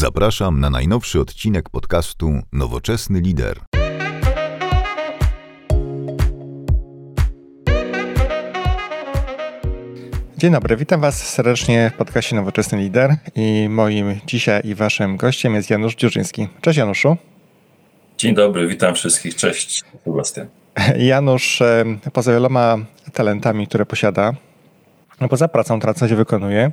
Zapraszam na najnowszy odcinek podcastu Nowoczesny Lider. Dzień dobry, witam Was serdecznie w podcaście Nowoczesny Lider i moim dzisiaj i Waszym gościem jest Janusz Dziurzyński. Cześć Januszu. Dzień dobry, witam wszystkich. Cześć, Sebastian. Janusz, poza wieloma talentami, które posiada, no poza pracą, którą co się wykonuje,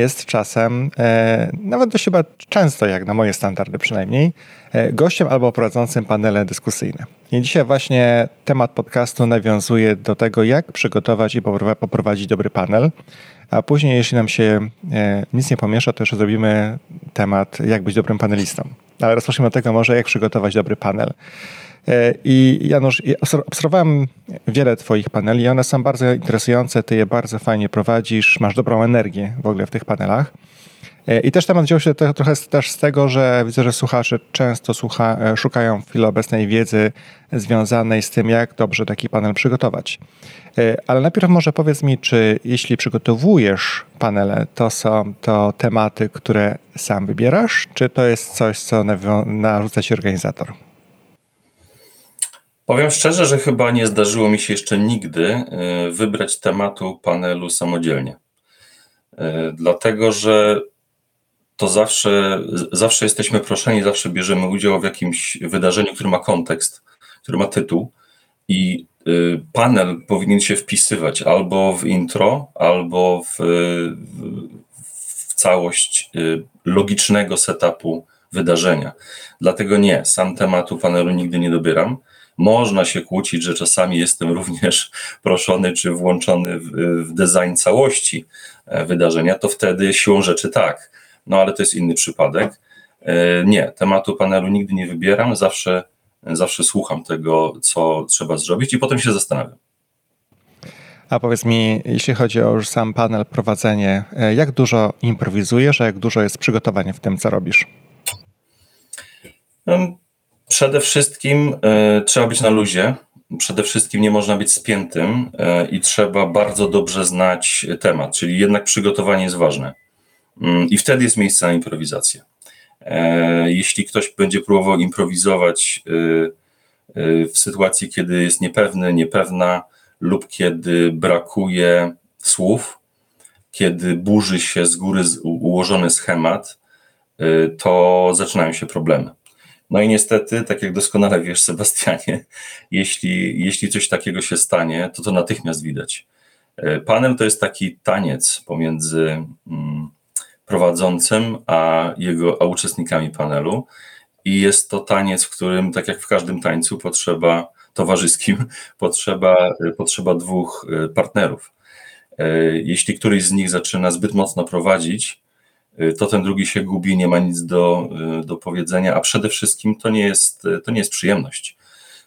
jest czasem, e, nawet dość chyba często, jak na moje standardy przynajmniej, e, gościem albo prowadzącym panele dyskusyjne. I dzisiaj właśnie temat podcastu nawiązuje do tego, jak przygotować i poprowadzić dobry panel. A później, jeśli nam się e, nic nie pomiesza, to jeszcze zrobimy temat, jak być dobrym panelistą. Ale rozpocznijmy od tego może, jak przygotować dobry panel. E, I Janusz, obserwowałem wiele Twoich paneli i one są bardzo interesujące, Ty je bardzo fajnie prowadzisz, masz dobrą energię w ogóle w tych panelach. E, I też temat wziął się trochę też z tego, że widzę, że słuchacze często słucha, e, szukają w chwili obecnej wiedzy związanej z tym, jak dobrze taki panel przygotować. Ale najpierw może powiedz mi, czy jeśli przygotowujesz panele, to są to tematy, które sam wybierasz, czy to jest coś, co narzuca ci organizator? Powiem szczerze, że chyba nie zdarzyło mi się jeszcze nigdy e, wybrać tematu panelu samodzielnie. E, dlatego, że to zawsze, zawsze jesteśmy proszeni, zawsze bierzemy udział w jakimś wydarzeniu, które ma kontekst, który ma tytuł i e, panel powinien się wpisywać albo w intro, albo w, w całość logicznego setupu wydarzenia. Dlatego nie, sam tematu panelu nigdy nie dobieram. Można się kłócić, że czasami jestem również proszony czy włączony w, w design całości e, wydarzenia, to wtedy siłą rzeczy tak. No ale to jest inny przypadek. E, nie, tematu panelu nigdy nie wybieram, zawsze, zawsze słucham tego, co trzeba zrobić i potem się zastanawiam. A powiedz mi, jeśli chodzi o już sam panel, prowadzenie, e, jak dużo improwizujesz, a jak dużo jest przygotowanie w tym, co robisz? Przede wszystkim y, trzeba być na luzie. Przede wszystkim nie można być spiętym y, i trzeba bardzo dobrze znać temat, czyli jednak przygotowanie jest ważne. Y, I wtedy jest miejsce na improwizację. Jeśli ktoś będzie próbował improwizować w sytuacji, kiedy jest niepewny, niepewna lub kiedy brakuje słów, kiedy burzy się z góry ułożony schemat, to zaczynają się problemy. No i niestety, tak jak doskonale wiesz, Sebastianie, jeśli, jeśli coś takiego się stanie, to to natychmiast widać. E, panel to jest taki taniec pomiędzy mm, prowadzącym a jego a uczestnikami panelu. I jest to taniec, w którym, tak jak w każdym tańcu, potrzeba towarzyskim, potrzeba, potrzeba dwóch e, partnerów. E, jeśli któryś z nich zaczyna zbyt mocno prowadzić, to ten drugi się gubi, nie ma nic do, y, do powiedzenia, a przede wszystkim to nie, jest, to nie jest przyjemność.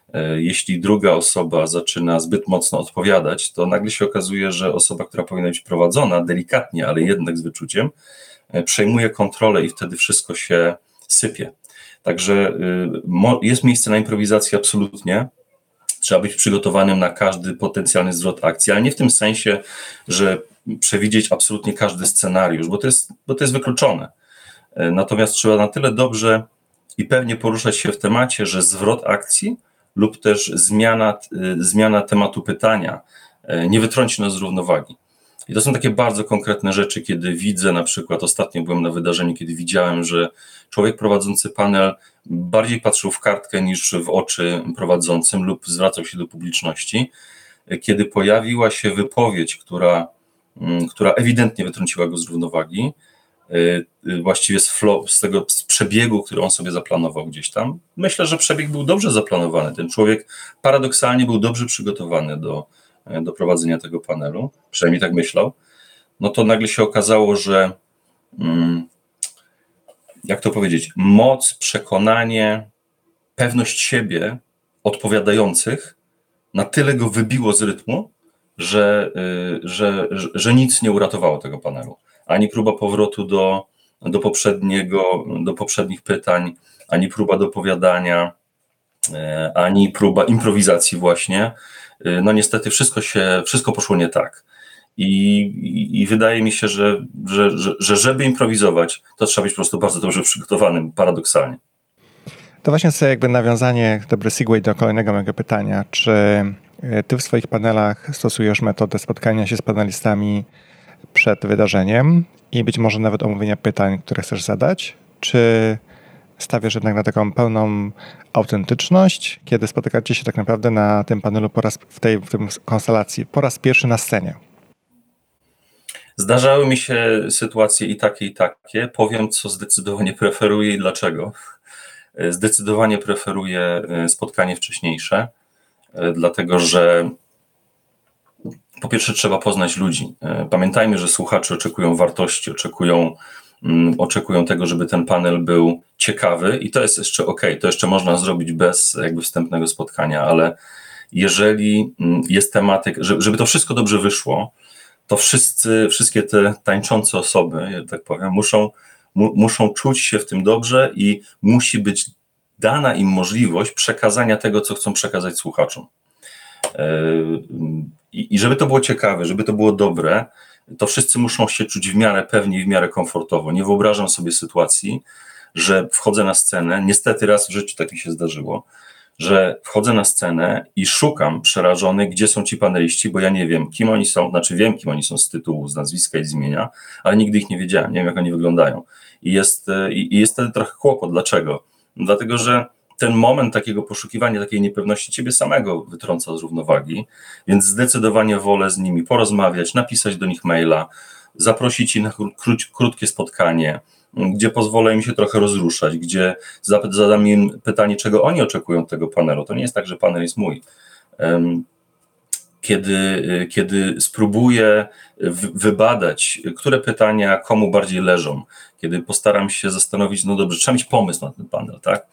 Y, jeśli druga osoba zaczyna zbyt mocno odpowiadać, to nagle się okazuje, że osoba, która powinna być prowadzona delikatnie, ale jednak z wyczuciem, przejmuje kontrolę i wtedy wszystko się sypie. Także jest miejsce na improwizację absolutnie. Trzeba być przygotowanym na każdy potencjalny zwrot akcji, ale nie w tym sensie, że przewidzieć absolutnie każdy scenariusz, bo to jest, bo to jest wykluczone. E, natomiast trzeba na tyle dobrze i pewnie poruszać się w temacie, że zwrot akcji lub też zmiana, e, zmiana tematu pytania e, nie wytrąci nas z równowagi. I to są takie bardzo konkretne rzeczy, kiedy widzę, na przykład ostatnio byłem na wydarzeniu, kiedy widziałem, że człowiek prowadzący panel bardziej patrzył w kartkę niż w oczy prowadzącym lub zwracał się do publiczności. Kiedy pojawiła się wypowiedź, która która ewidentnie wytrąciła go z równowagi, y, y, właściwie z, flow, z tego z przebiegu, który on sobie zaplanował gdzieś tam. Myślę, że przebieg był dobrze zaplanowany. Ten człowiek paradoksalnie był dobrze przygotowany do, e, do prowadzenia tego panelu, przynajmniej tak myślał. No to nagle się okazało, że mm, jak to powiedzieć, moc, przekonanie, pewność siebie odpowiadających na tyle go wybiło z rytmu, że, y, że, że nic nie uratowało tego panelu. Ani próba powrotu do, do, poprzedniego, do poprzednich pytań, ani próba dopowiadania, y, ani próba improwizacji właśnie. Y, no niestety wszystko się, wszystko poszło nie tak. I, i, i wydaje mi się, że, że, że, że żeby improwizować, to trzeba być po prostu bardzo dobrze przygotowanym, paradoksalnie. To właśnie jest jakby nawiązanie, dobry segue do kolejnego mojego pytania. Czy ty w swoich panelach stosujesz metodę spotkania się z panelistami przed wydarzeniem i być może nawet omówienia pytań, które chcesz zadać? Czy stawiasz jednak na taką pełną autentyczność, kiedy spotykacie się tak naprawdę na tym panelu po raz, w tej w tym konstelacji po raz pierwszy na scenie? Zdarzały mi się sytuacje i takie, i takie. Powiem, co zdecydowanie preferuję i dlaczego. Zdecydowanie preferuję e, spotkanie wcześniejsze, e, dlatego że po pierwsze trzeba poznać ludzi. E, pamiętajmy, że słuchacze oczekują wartości, oczekują, mm, oczekują tego, żeby ten panel był ciekawy i to jest jeszcze ok, to jeszcze można zrobić bez jakby wstępnego spotkania, ale jeżeli mm, jest tematyk, żeby to wszystko dobrze wyszło, to wszyscy, wszystkie te tańczące osoby, tak powiem, muszą, mu, muszą czuć się w tym dobrze i musi być dana im możliwość przekazania tego, co chcą przekazać słuchaczom. E, I, żeby to było ciekawe, żeby to było dobre, to wszyscy muszą się czuć w miarę pewnie i w miarę komfortowo. Nie wyobrażam sobie sytuacji, że wchodzę na scenę, niestety raz w życiu tak mi się zdarzyło, że wchodzę na scenę i szukam przerażony, gdzie są ci paneliści, bo ja nie wiem, kim oni są, znaczy wiem, kim oni są z tytułu, z nazwiska i z imienia, ale nigdy ich nie wiedziałem, nie wiem, jak oni wyglądają. I jest, i, i jest wtedy trochę kłopot. Dlaczego? Dlatego, że ten moment takiego poszukiwania, takiej niepewności ciebie samego wytrąca z równowagi, więc zdecydowanie wolę z nimi porozmawiać, napisać do nich maila, zaprosić ich na krótkie spotkanie, gdzie pozwolę im się trochę rozruszać, gdzie zadam im pytanie, czego oni oczekują od tego panelu. To nie jest tak, że panel jest mój. Kiedy, kiedy spróbuję wybadać, które pytania komu bardziej leżą, kiedy postaram się zastanowić, no dobrze, trzeba mieć pomysł na ten panel, tak?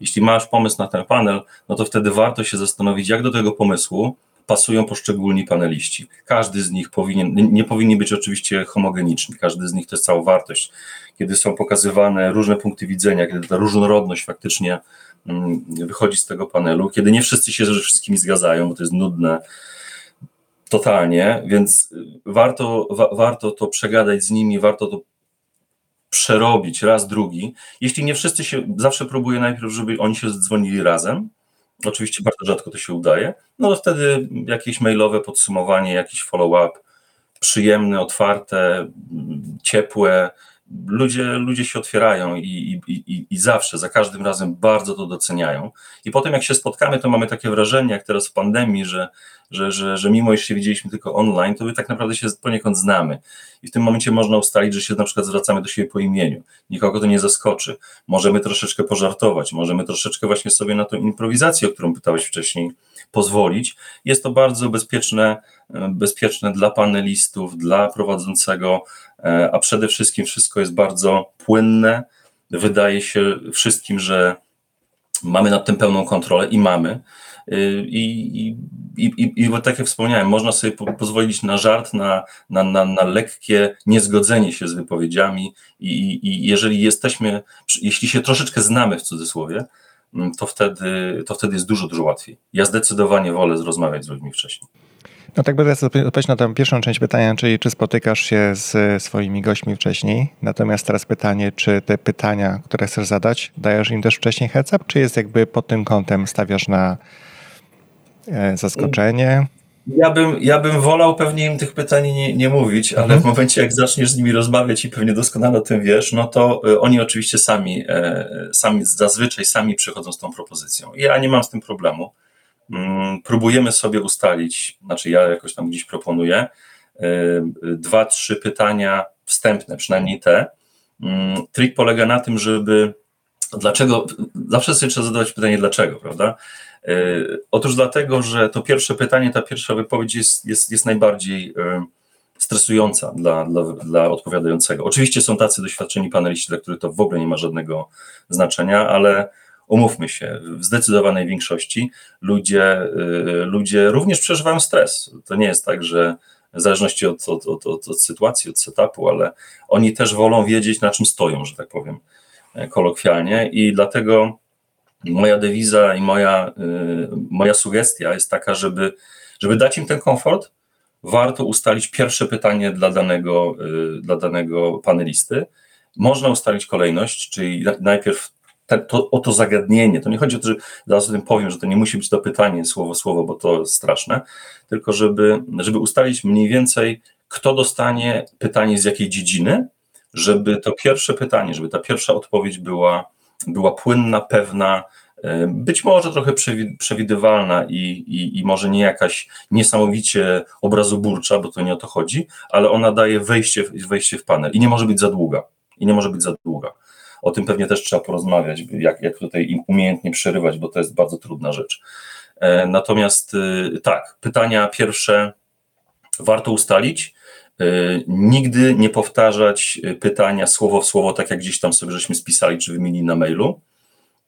Jeśli masz pomysł na ten panel, no to wtedy warto się zastanowić, jak do tego pomysłu pasują poszczególni paneliści. Każdy z nich powinien, nie powinni być oczywiście homogeniczni, każdy z nich to jest cała wartość. Kiedy są pokazywane różne punkty widzenia, kiedy ta różnorodność faktycznie mm, wychodzi z tego panelu, kiedy nie wszyscy się ze wszystkimi zgadzają, bo to jest nudne totalnie, więc warto, wa, warto to przegadać z nimi, warto to przerobić raz, drugi. Jeśli nie wszyscy się, zawsze próbuję najpierw, żeby oni się dzwonili razem, Oczywiście bardzo rzadko to się udaje. No to wtedy jakieś mailowe podsumowanie, jakiś follow-up, przyjemne, otwarte, ciepłe. Ludzie, ludzie się otwierają i, i, i, i zawsze, za każdym razem bardzo to doceniają. I potem, jak się spotkamy, to mamy takie wrażenie, jak teraz w pandemii, że że, że, że mimo iż się widzieliśmy tylko online, to my tak naprawdę się poniekąd znamy. I w tym momencie można ustalić, że się na przykład zwracamy do siebie po imieniu. Nikogo to nie zaskoczy. Możemy troszeczkę pożartować, możemy troszeczkę właśnie sobie na tą improwizację, o którą pytałeś wcześniej, pozwolić. Jest to bardzo bezpieczne, bezpieczne dla panelistów, dla prowadzącego, e, a przede wszystkim wszystko jest bardzo płynne. Wydaje się wszystkim, że mamy nad tym pełną kontrolę i mamy. I, i, i, i tak jak wspomniałem, można sobie po, pozwolić na żart, na, na, na, na lekkie niezgodzenie się z wypowiedziami i, i jeżeli jesteśmy, jeśli się troszeczkę znamy w cudzysłowie, mm, to wtedy, to wtedy jest dużo, dużo łatwiej. Ja zdecydowanie wolę rozmawiać z ludźmi wcześniej. No tak będę odpowiedzieć na tę pierwszą część pytania, czyli czy spotykasz się z swoimi gośćmi wcześniej. Natomiast teraz pytanie, czy te pytania, które chcesz zadać, dajesz im też wcześniej heads up, czy jest jakby pod tym kątem stawiasz na zaskoczenie? Ja bym, ja bym wolał pewnie im tych pytań nie, nie mówić, ale mhm. w momencie, jak zaczniesz z nimi rozmawiać i pewnie doskonale o tym wiesz, no to e, oni oczywiście sami, e, sami zazwyczaj sami przychodzą z tą propozycją. Ja nie mam z tym problemu. Mm, próbujemy sobie ustalić, znaczy ja jakoś tam gdzieś proponuję, dwa, trzy pytania wstępne, przynajmniej te. Mm, trik polega na tym, żeby dlaczego, zawsze sobie trzeba zadawać pytanie dlaczego, prawda? E, otóż dlatego, że to pierwsze pytanie, ta pierwsza wypowiedź jest, jest, jest najbardziej e, stresująca dla, dla, dla odpowiadającego. Oczywiście są tacy doświadczeni paneliści, dla których to w ogóle nie ma żadnego znaczenia, ale umówmy się, w zdecydowanej większości ludzie, e, ludzie również przeżywają stres. To nie jest tak, że w zależności od, od, od, od, od sytuacji, od setupu, ale oni też wolą wiedzieć, na czym stoją, że tak powiem kolokwialnie i dlatego moja dewiza i moja, y, moja sugestia jest taka, żeby, żeby dać im ten komfort, warto ustalić pierwsze pytanie dla danego, dla danego panelisty. Można ustalić kolejność, czyli najpierw te, to, o to zagadnienie. To nie chodzi o to, że zaraz o tym powiem, że to nie musi być to pytanie słowo słowo, bo to straszne, tylko żeby, żeby ustalić mniej więcej, kto dostanie pytanie z jakiej dziedziny, żeby to pierwsze pytanie, żeby ta pierwsza odpowiedź była, była płynna, pewna, e, być może trochę przewidywalna i, i, i może nie jakaś niesamowicie obrazoburcza, bo to nie o to chodzi, ale ona daje wejście, wejście w panel i nie może być za długa. I nie może być za długa. O tym pewnie też trzeba porozmawiać, jak, jak tutaj im umiejętnie przerywać, bo to jest bardzo trudna rzecz. E, natomiast y, tak, pytania pierwsze warto ustalić. E, nigdy nie powtarzać y, pytania słowo w słowo, tak jak gdzieś tam sobie żeśmy spisali czy wymienili na mailu.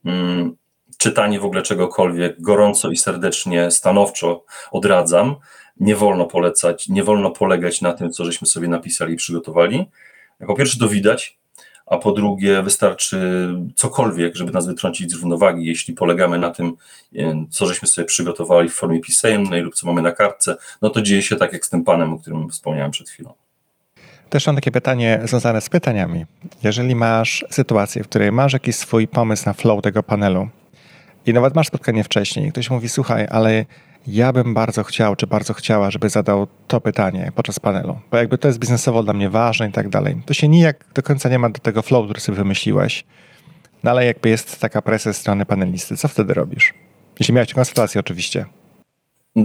Mm, czytanie w ogóle czegokolwiek gorąco i serdecznie, stanowczo odradzam. Nie wolno polecać, nie wolno polegać na tym, co żeśmy sobie napisali i przygotowali. Po pierwsze, to widać, a po drugie wystarczy cokolwiek, żeby nas wytrącić z równowagi, jeśli polegamy na tym, e, co żeśmy sobie przygotowali w formie pisemnej lub co mamy na kartce, no to dzieje się tak jak z tym panem, o którym wspomniałem przed chwilą. Też mam takie pytanie związane z pytaniami. Jeżeli masz sytuację, w której masz jakiś swój pomysł na flow tego panelu i nawet masz spotkanie wcześniej, ktoś mówi, słuchaj, ale ja bym bardzo chciał, czy bardzo chciała, żeby zadał to pytanie podczas panelu, bo jakby to jest biznesowo dla mnie ważne i tak dalej. To się nijak do końca nie ma do tego flow, który sobie wymyśliłeś, no ale jakby jest taka presja ze strony panelisty, co wtedy robisz? Jeśli miałeś taką sytuację oczywiście.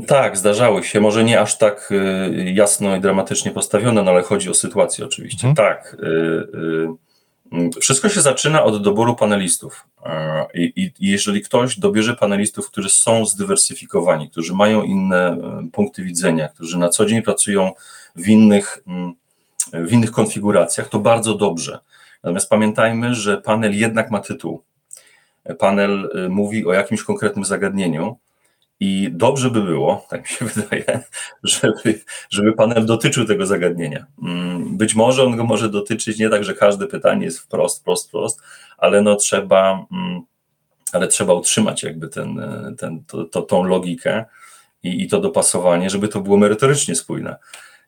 Tak, zdarzały się. Może nie aż tak y, jasno i dramatycznie postawione, no ale chodzi o sytuację oczywiście. Hmm. Tak. Y, y, wszystko się zaczyna od doboru panelistów. E, I, I, jeżeli ktoś dobierze panelistów, którzy są zdywersyfikowani, którzy mają inne e, punkty widzenia, którzy na co dzień pracują w innych, mm, w innych konfiguracjach, to bardzo dobrze. Natomiast pamiętajmy, że panel jednak ma tytuł. Panel e, mówi o jakimś konkretnym zagadnieniu, i dobrze by było, tak mi się wydaje, żeby, żeby panel dotyczył tego zagadnienia. Mm, być może on go może dotyczyć nie tak, że każde pytanie jest wprost, wprost, wprost, ale no trzeba, mm, ale trzeba utrzymać jakby ten, ten, to, to, tą logikę i, i to dopasowanie, żeby to było merytorycznie spójne.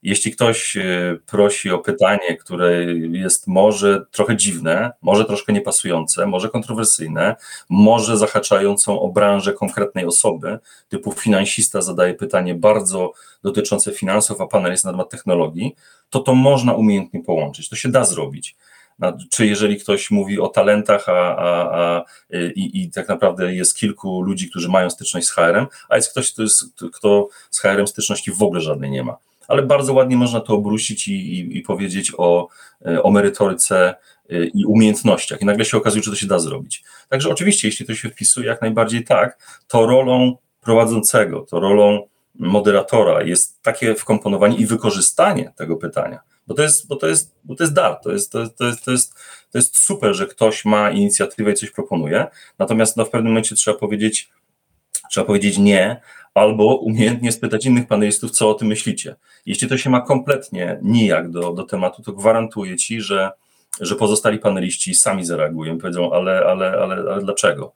Jeśli ktoś e, prosi o pytanie, które jest może trochę dziwne, może troszkę niepasujące, może kontrowersyjne, może zahaczającą o branżę konkretnej osoby, typu finansista zadaje pytanie bardzo dotyczące finansów, a panel jest na temat technologii, to to można umiejętnie połączyć. To się da zrobić. Czy jeżeli ktoś mówi o talentach, a, a, a i, i, tak naprawdę jest kilku ludzi, którzy mają styczność z HR-em, a jest ktoś, kto, jest, kto z HR-em styczności w ogóle żadnej nie ma ale bardzo ładnie można to obrócić i, i, i powiedzieć o, e, o merytoryce e, i umiejętnościach. I nagle się okazuje, że to się da zrobić. Także oczywiście, jeśli to się wpisuje, jak najbardziej tak, to rolą prowadzącego, to rolą moderatora jest takie wkomponowanie i wykorzystanie tego pytania. Bo to jest, bo to jest, bo to jest dar, to jest, to, jest, to, jest, to, jest, to jest super, że ktoś ma inicjatywę i coś proponuje, natomiast no, w pewnym momencie trzeba powiedzieć, trzeba powiedzieć nie, albo umiejętnie spytać innych panelistów, co o tym myślicie. Jeśli to się ma kompletnie nijak do, do tematu, to gwarantuję ci, że, że pozostali paneliści sami zareagują, powiedzą, ale, ale, ale, ale dlaczego?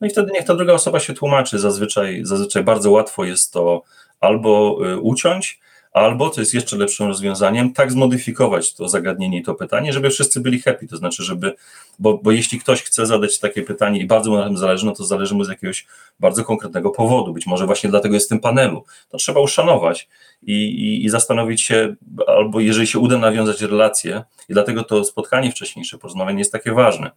No i wtedy niech ta druga osoba się tłumaczy. Zazwyczaj, zazwyczaj bardzo łatwo jest to albo y, uciąć, Albo, co jest jeszcze lepszym rozwiązaniem, tak zmodyfikować to zagadnienie i to pytanie, żeby wszyscy byli happy. To znaczy, żeby, bo, bo jeśli ktoś chce zadać takie pytanie i bardzo mu na tym zależy, no to zależy mu z jakiegoś bardzo konkretnego powodu. Być może właśnie dlatego jest w tym panelu. To trzeba uszanować i, i, i zastanowić się, albo jeżeli się uda nawiązać relacje, i dlatego to spotkanie wcześniejsze, porozmawianie jest takie ważne,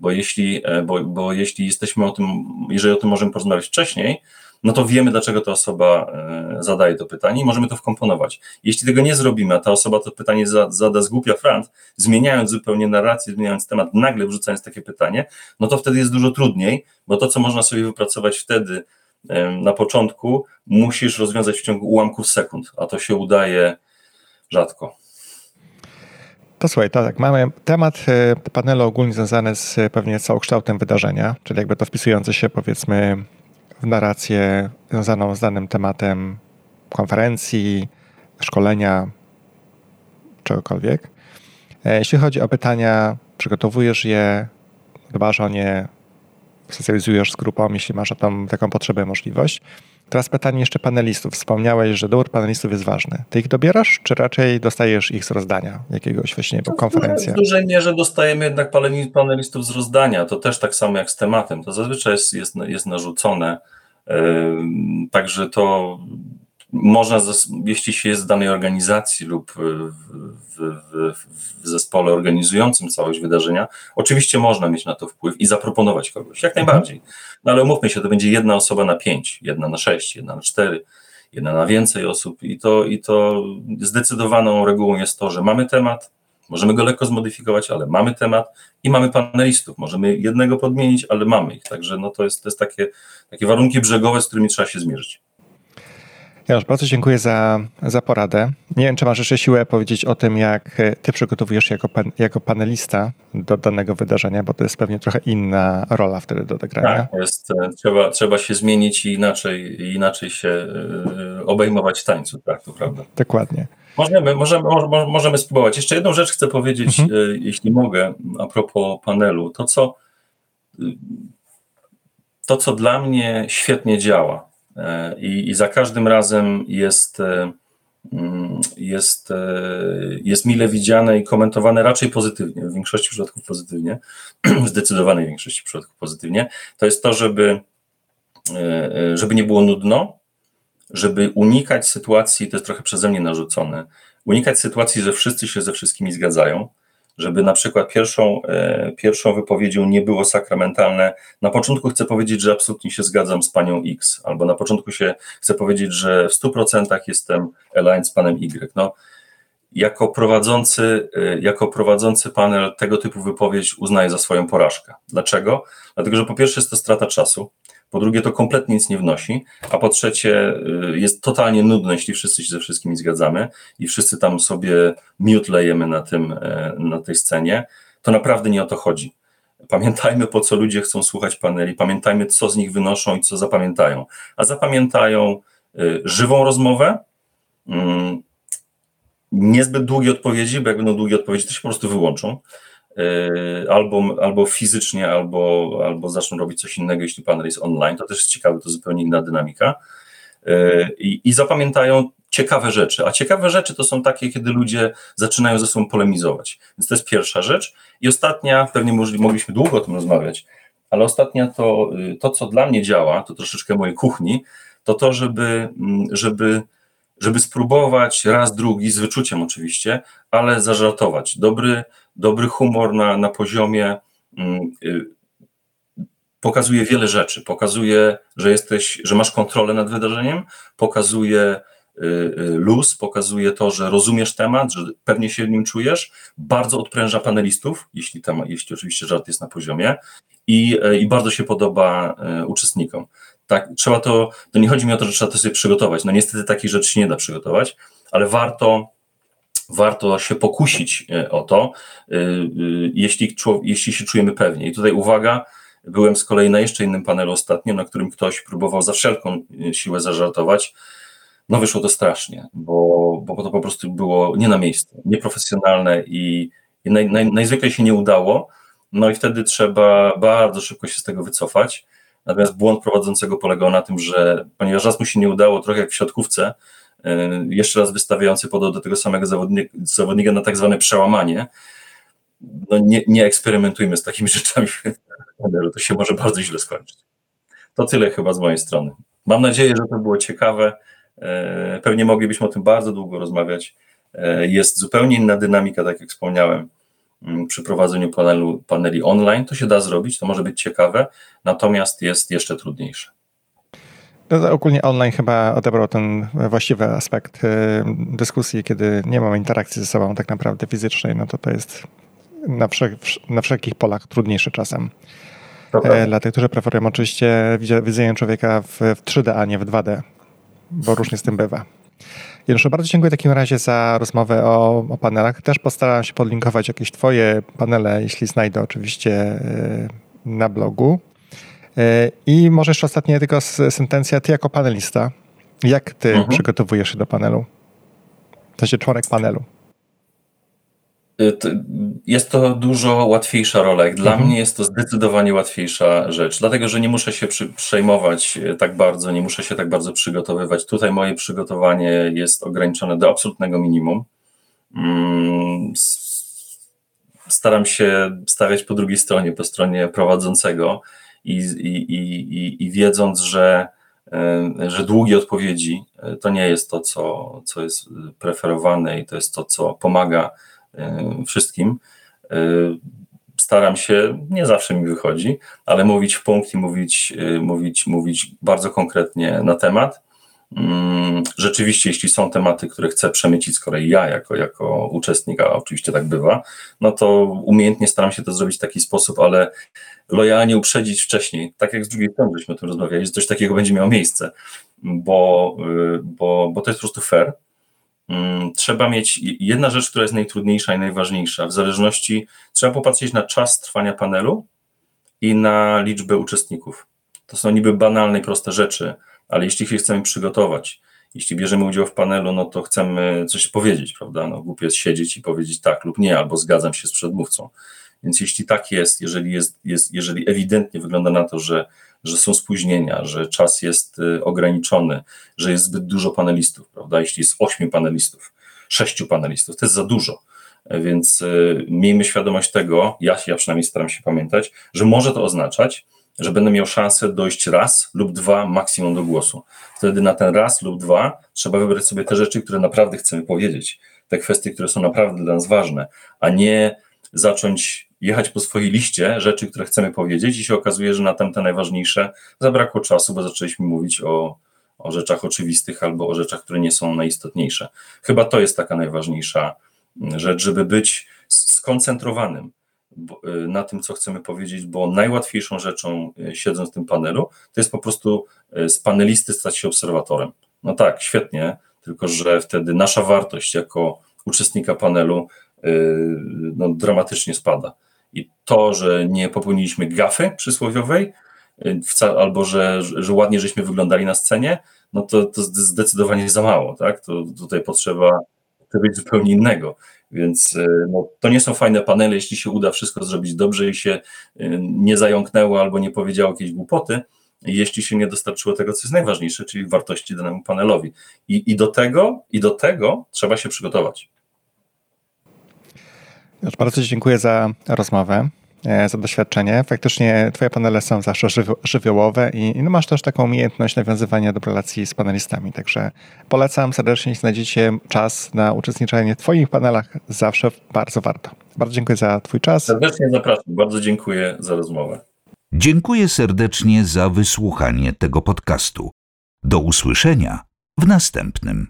bo jeśli, e, bo, bo jeśli jesteśmy o tym, jeżeli o tym możemy porozmawiać wcześniej, no to wiemy, dlaczego ta osoba e, zadaje to pytanie i możemy to wkomponować. Jeśli tego nie zrobimy, a ta osoba to pytanie zada z głupia frant, zmieniając zupełnie narrację, zmieniając temat, nagle wrzucając takie pytanie, no to wtedy jest dużo trudniej, bo to, co można sobie wypracować wtedy na początku, musisz rozwiązać w ciągu ułamków sekund, a to się udaje rzadko. To słuchaj, to tak, mamy temat e, panelu ogólnie związany z pewnie całokształtem wydarzenia, czyli jakby to wpisujące się powiedzmy w narrację związaną z danym tematem konferencji, szkolenia, czegokolwiek. E, jeśli chodzi o pytania, przygotowujesz je, dbasz o nie, socjalizujesz z grupą, jeśli masz o tą, taką potrzebę, możliwość. Teraz pytanie jeszcze panelistów. Wspomniałeś, że dobór panelistów jest ważny. Ty ich dobierasz, czy raczej dostajesz ich z rozdania jakiegoś właśnie, bo konferencja? W dużej mierze dostajemy jednak panelistów z rozdania. To też tak samo jak z tematem. To zazwyczaj jest, jest, jest narzucone. Także to można, jeśli się jest w danej organizacji lub w, w, w, zespole organizującym całość wydarzenia, oczywiście można mieć na to wpływ i zaproponować kogoś, jak najbardziej. No ale umówmy się, to będzie jedna osoba na pięć, jedna na sześć, jedna na cztery, jedna na więcej osób i to, i to zdecydowaną regułą jest to, że mamy temat, możemy go lekko zmodyfikować, ale mamy temat i mamy panelistów. Możemy jednego podmienić, ale mamy ich. Także no to jest, to jest takie, takie warunki brzegowe, z którymi trzeba się zmierzyć. Janusz, bardzo dziękuję za, za poradę. Nie wiem, czy masz jeszcze siłę powiedzieć o tym, jak ty przygotowujesz się jako, pan, jako panelista do danego wydarzenia, bo to jest pewnie trochę inna rola wtedy do odegrania. Tak, jest, e, trzeba, trzeba się zmienić i inaczej, inaczej się e, obejmować tańcu, tak, to prawda. Dokładnie. Możemy, możemy, możemy spróbować. Jeszcze jedną rzecz chcę powiedzieć, mhm. E, jeśli mogę, a propos panelu. To, co, to, co dla mnie świetnie działa, E, I, I, za każdym razem jest, e, mm, jest, e, jest mile widziane i komentowane raczej pozytywnie, w większości przypadków pozytywnie, w zdecydowanej większości przypadków pozytywnie. To jest to, żeby, żeby nie było nudno, żeby unikać sytuacji, to jest trochę przeze mnie narzucone, unikać sytuacji, że wszyscy się ze wszystkimi zgadzają żeby na przykład pierwszą, e, pierwszą wypowiedzią nie było sakramentalne. Na początku chcę powiedzieć, że absolutnie się zgadzam z panią X, albo na początku się chcę powiedzieć, że w 100% jestem aligned z panem Y. No, jako prowadzący, e, jako prowadzący panel tego typu wypowiedź uznaję za swoją porażkę. Dlaczego? Dlatego, że po pierwsze jest to strata czasu, po drugie to kompletnie nic nie wnosi, a po trzecie y, jest totalnie nudne, jeśli wszyscy się ze wszystkimi zgadzamy i wszyscy tam sobie miód lejemy na, tym, e, na tej scenie, to naprawdę nie o to chodzi. Pamiętajmy, po co ludzie chcą słuchać paneli, pamiętajmy, co z nich wynoszą i co zapamiętają. A zapamiętają y, żywą rozmowę, mm, niezbyt długie odpowiedzi, bo jak będą długie odpowiedzi, to się po prostu wyłączą. E, albo, albo fizycznie, albo, albo zaczną robić coś innego, jeśli panel jest online. To też jest ciekawe, to zupełnie inna dynamika. E, I, I zapamiętają ciekawe rzeczy. A ciekawe rzeczy to są takie, kiedy ludzie zaczynają ze sobą polemizować. Więc to jest pierwsza rzecz. I ostatnia, pewnie mogliśmy długo o tym rozmawiać, ale ostatnia to, y, to co dla mnie działa, to troszeczkę mojej kuchni, to to, żeby, mm, żeby, żeby spróbować raz, drugi, z wyczuciem oczywiście, ale zażartować. Dobry, dobry humor na, na poziomie mm, y, pokazuje wiele rzeczy. Pokazuje, że jesteś, że masz kontrolę nad wydarzeniem, pokazuje y, y, luz, pokazuje to, że rozumiesz temat, że pewnie się nim czujesz, bardzo odpręża panelistów, jeśli, tam, jeśli oczywiście żart jest na poziomie i, i bardzo się podoba uczestnikom. Tak, trzeba to, to nie chodzi mi o to, że trzeba to sobie przygotować. No niestety takich rzeczy się nie da przygotować, ale warto warto się pokusić e, o to, e, e, jeśli, jeśli się czujemy pewnie. I tutaj uwaga, byłem z kolei na jeszcze innym panelu ostatnio, na którym ktoś próbował za wszelką siłę zażartować. No wyszło to strasznie, bo, bo to po prostu było nie na miejscu, nieprofesjonalne i, i naj, naj, najzwyklej się nie udało. No i wtedy trzeba bardzo szybko się z tego wycofać. Natomiast błąd prowadzącego polegał na tym, że ponieważ raz mu się nie udało, trochę jak w siatkówce, jeszcze raz wystawiający podał do tego samego zawodnika, zawodnika na tak zwane przełamanie. No nie, nie eksperymentujmy z takimi rzeczami, to się może bardzo źle skończyć. To tyle chyba z mojej strony. Mam nadzieję, że to było ciekawe. E, pewnie moglibyśmy o tym bardzo długo rozmawiać. E, jest zupełnie inna dynamika, tak jak wspomniałem, mm, przy prowadzeniu panelu, paneli online. To się da zrobić, to może być ciekawe, natomiast jest jeszcze trudniejsze. No, ogólnie online chyba odebrał ten właściwy aspekt y, dyskusji, kiedy nie mamy interakcji ze sobą tak naprawdę fizycznej, no to to jest na, wszel na wszelkich polach trudniejsze czasem. E, dla tych, którzy preferują oczywiście widzenie człowieka w, w 3D, a nie w 2D, bo różnie z tym bywa. Januszu, bardzo dziękuję w takim razie za rozmowę o, o panelach. Też postaram się podlinkować jakieś twoje panele, jeśli znajdę oczywiście y, na blogu. E, I może jeszcze ostatnia tylko sentencja, ty jako panelista, jak ty mhm. przygotowujesz się do panelu? To się członek panelu. jest to dużo łatwiejsza rola. Dla mhm. mnie jest to zdecydowanie łatwiejsza rzecz, dlatego że nie muszę się przy, przejmować tak bardzo, nie muszę się tak bardzo przygotowywać. Tutaj moje przygotowanie jest ograniczone do absolutnego minimum. Mm, staram się stawiać po drugiej stronie, po stronie prowadzącego i, i, i, i wiedząc, że, e, że długie odpowiedzi e, to nie jest to, co, co jest preferowane i to jest to, co pomaga e, wszystkim. Staram się, nie zawsze mi wychodzi, ale mówić w punkt i mówić, mówić, mówić bardzo konkretnie na temat rzeczywiście, jeśli są tematy, które chcę przemycić z kolei ja jako, jako uczestnik, a oczywiście tak bywa, no to umiejętnie staram się to zrobić w taki sposób, ale lojalnie uprzedzić wcześniej, tak jak z drugiej strony żeśmy o tym rozmawiali, że coś takiego będzie miało miejsce, bo, y, bo, bo to jest po prostu fair. Mm, trzeba mieć jedna rzecz, która jest najtrudniejsza i najważniejsza, w zależności, trzeba popatrzeć na czas trwania panelu i na liczbę uczestników. To są niby banalne proste rzeczy, ale jeśli się chcemy przygotować, jeśli bierzemy udział w panelu, no to chcemy coś powiedzieć, prawda? No, głupio jest siedzieć i powiedzieć tak lub nie, albo zgadzam się z przedmówcą. Więc jeśli tak jest, jeżeli, jest, jest, jeżeli ewidentnie wygląda na to, że, że są spóźnienia, że czas jest y, ograniczony, że jest zbyt dużo panelistów, prawda? Jeśli jest ośmiu panelistów, sześciu panelistów, to jest za dużo. Więc y, miejmy świadomość tego, ja, ja przynajmniej staram się pamiętać, że może to oznaczać, że będę miał szansę dojść raz lub dwa maksimum do głosu. Wtedy na ten raz lub dwa trzeba wybrać sobie te rzeczy, które naprawdę chcemy powiedzieć, te kwestie, które są naprawdę dla nas ważne, a nie zacząć jechać po swojej liście rzeczy, które chcemy powiedzieć i się okazuje, że na tamte najważniejsze zabrakło czasu, bo zaczęliśmy mówić o, o rzeczach oczywistych albo o rzeczach, które nie są najistotniejsze. Chyba to jest taka najważniejsza rzecz, żeby być skoncentrowanym na tym, co chcemy powiedzieć, bo najłatwiejszą rzeczą, y, siedząc w tym panelu, to jest po prostu y, z panelisty stać się obserwatorem. No tak, świetnie, tylko że wtedy nasza wartość jako uczestnika panelu no, dramatycznie spada. I to, że nie popełniliśmy gafy przysłowiowej, albo że, że ładnie żeśmy wyglądali na scenie, no to, to zdecydowanie za mało, tak? To tutaj potrzeba być zupełnie innego. Więc e, no, to nie są fajne panele, jeśli się uda wszystko zrobić dobrze i się e, nie zająknęło albo nie powiedziało jakiejś głupoty, jeśli się nie dostarczyło tego, co jest najważniejsze, czyli wartości danemu panelowi. I, i, do, tego, i do tego trzeba się przygotować. Bardzo dziękuję za rozmowę. E, za doświadczenie. Faktycznie twoje panele są zawsze żywiołowe i, no masz też taką umiejętność nawiązywania do relacji z panelistami. Także polecam serdecznie, jeśli znajdziecie czas na uczestniczenie w twoich panelach, zawsze bardzo warto. Bardzo dziękuję za twój czas. Serdecznie zapraszam. Bardzo dziękuję za rozmowę. Dziękuję serdecznie za wysłuchanie tego podcastu. Do usłyszenia w następnym.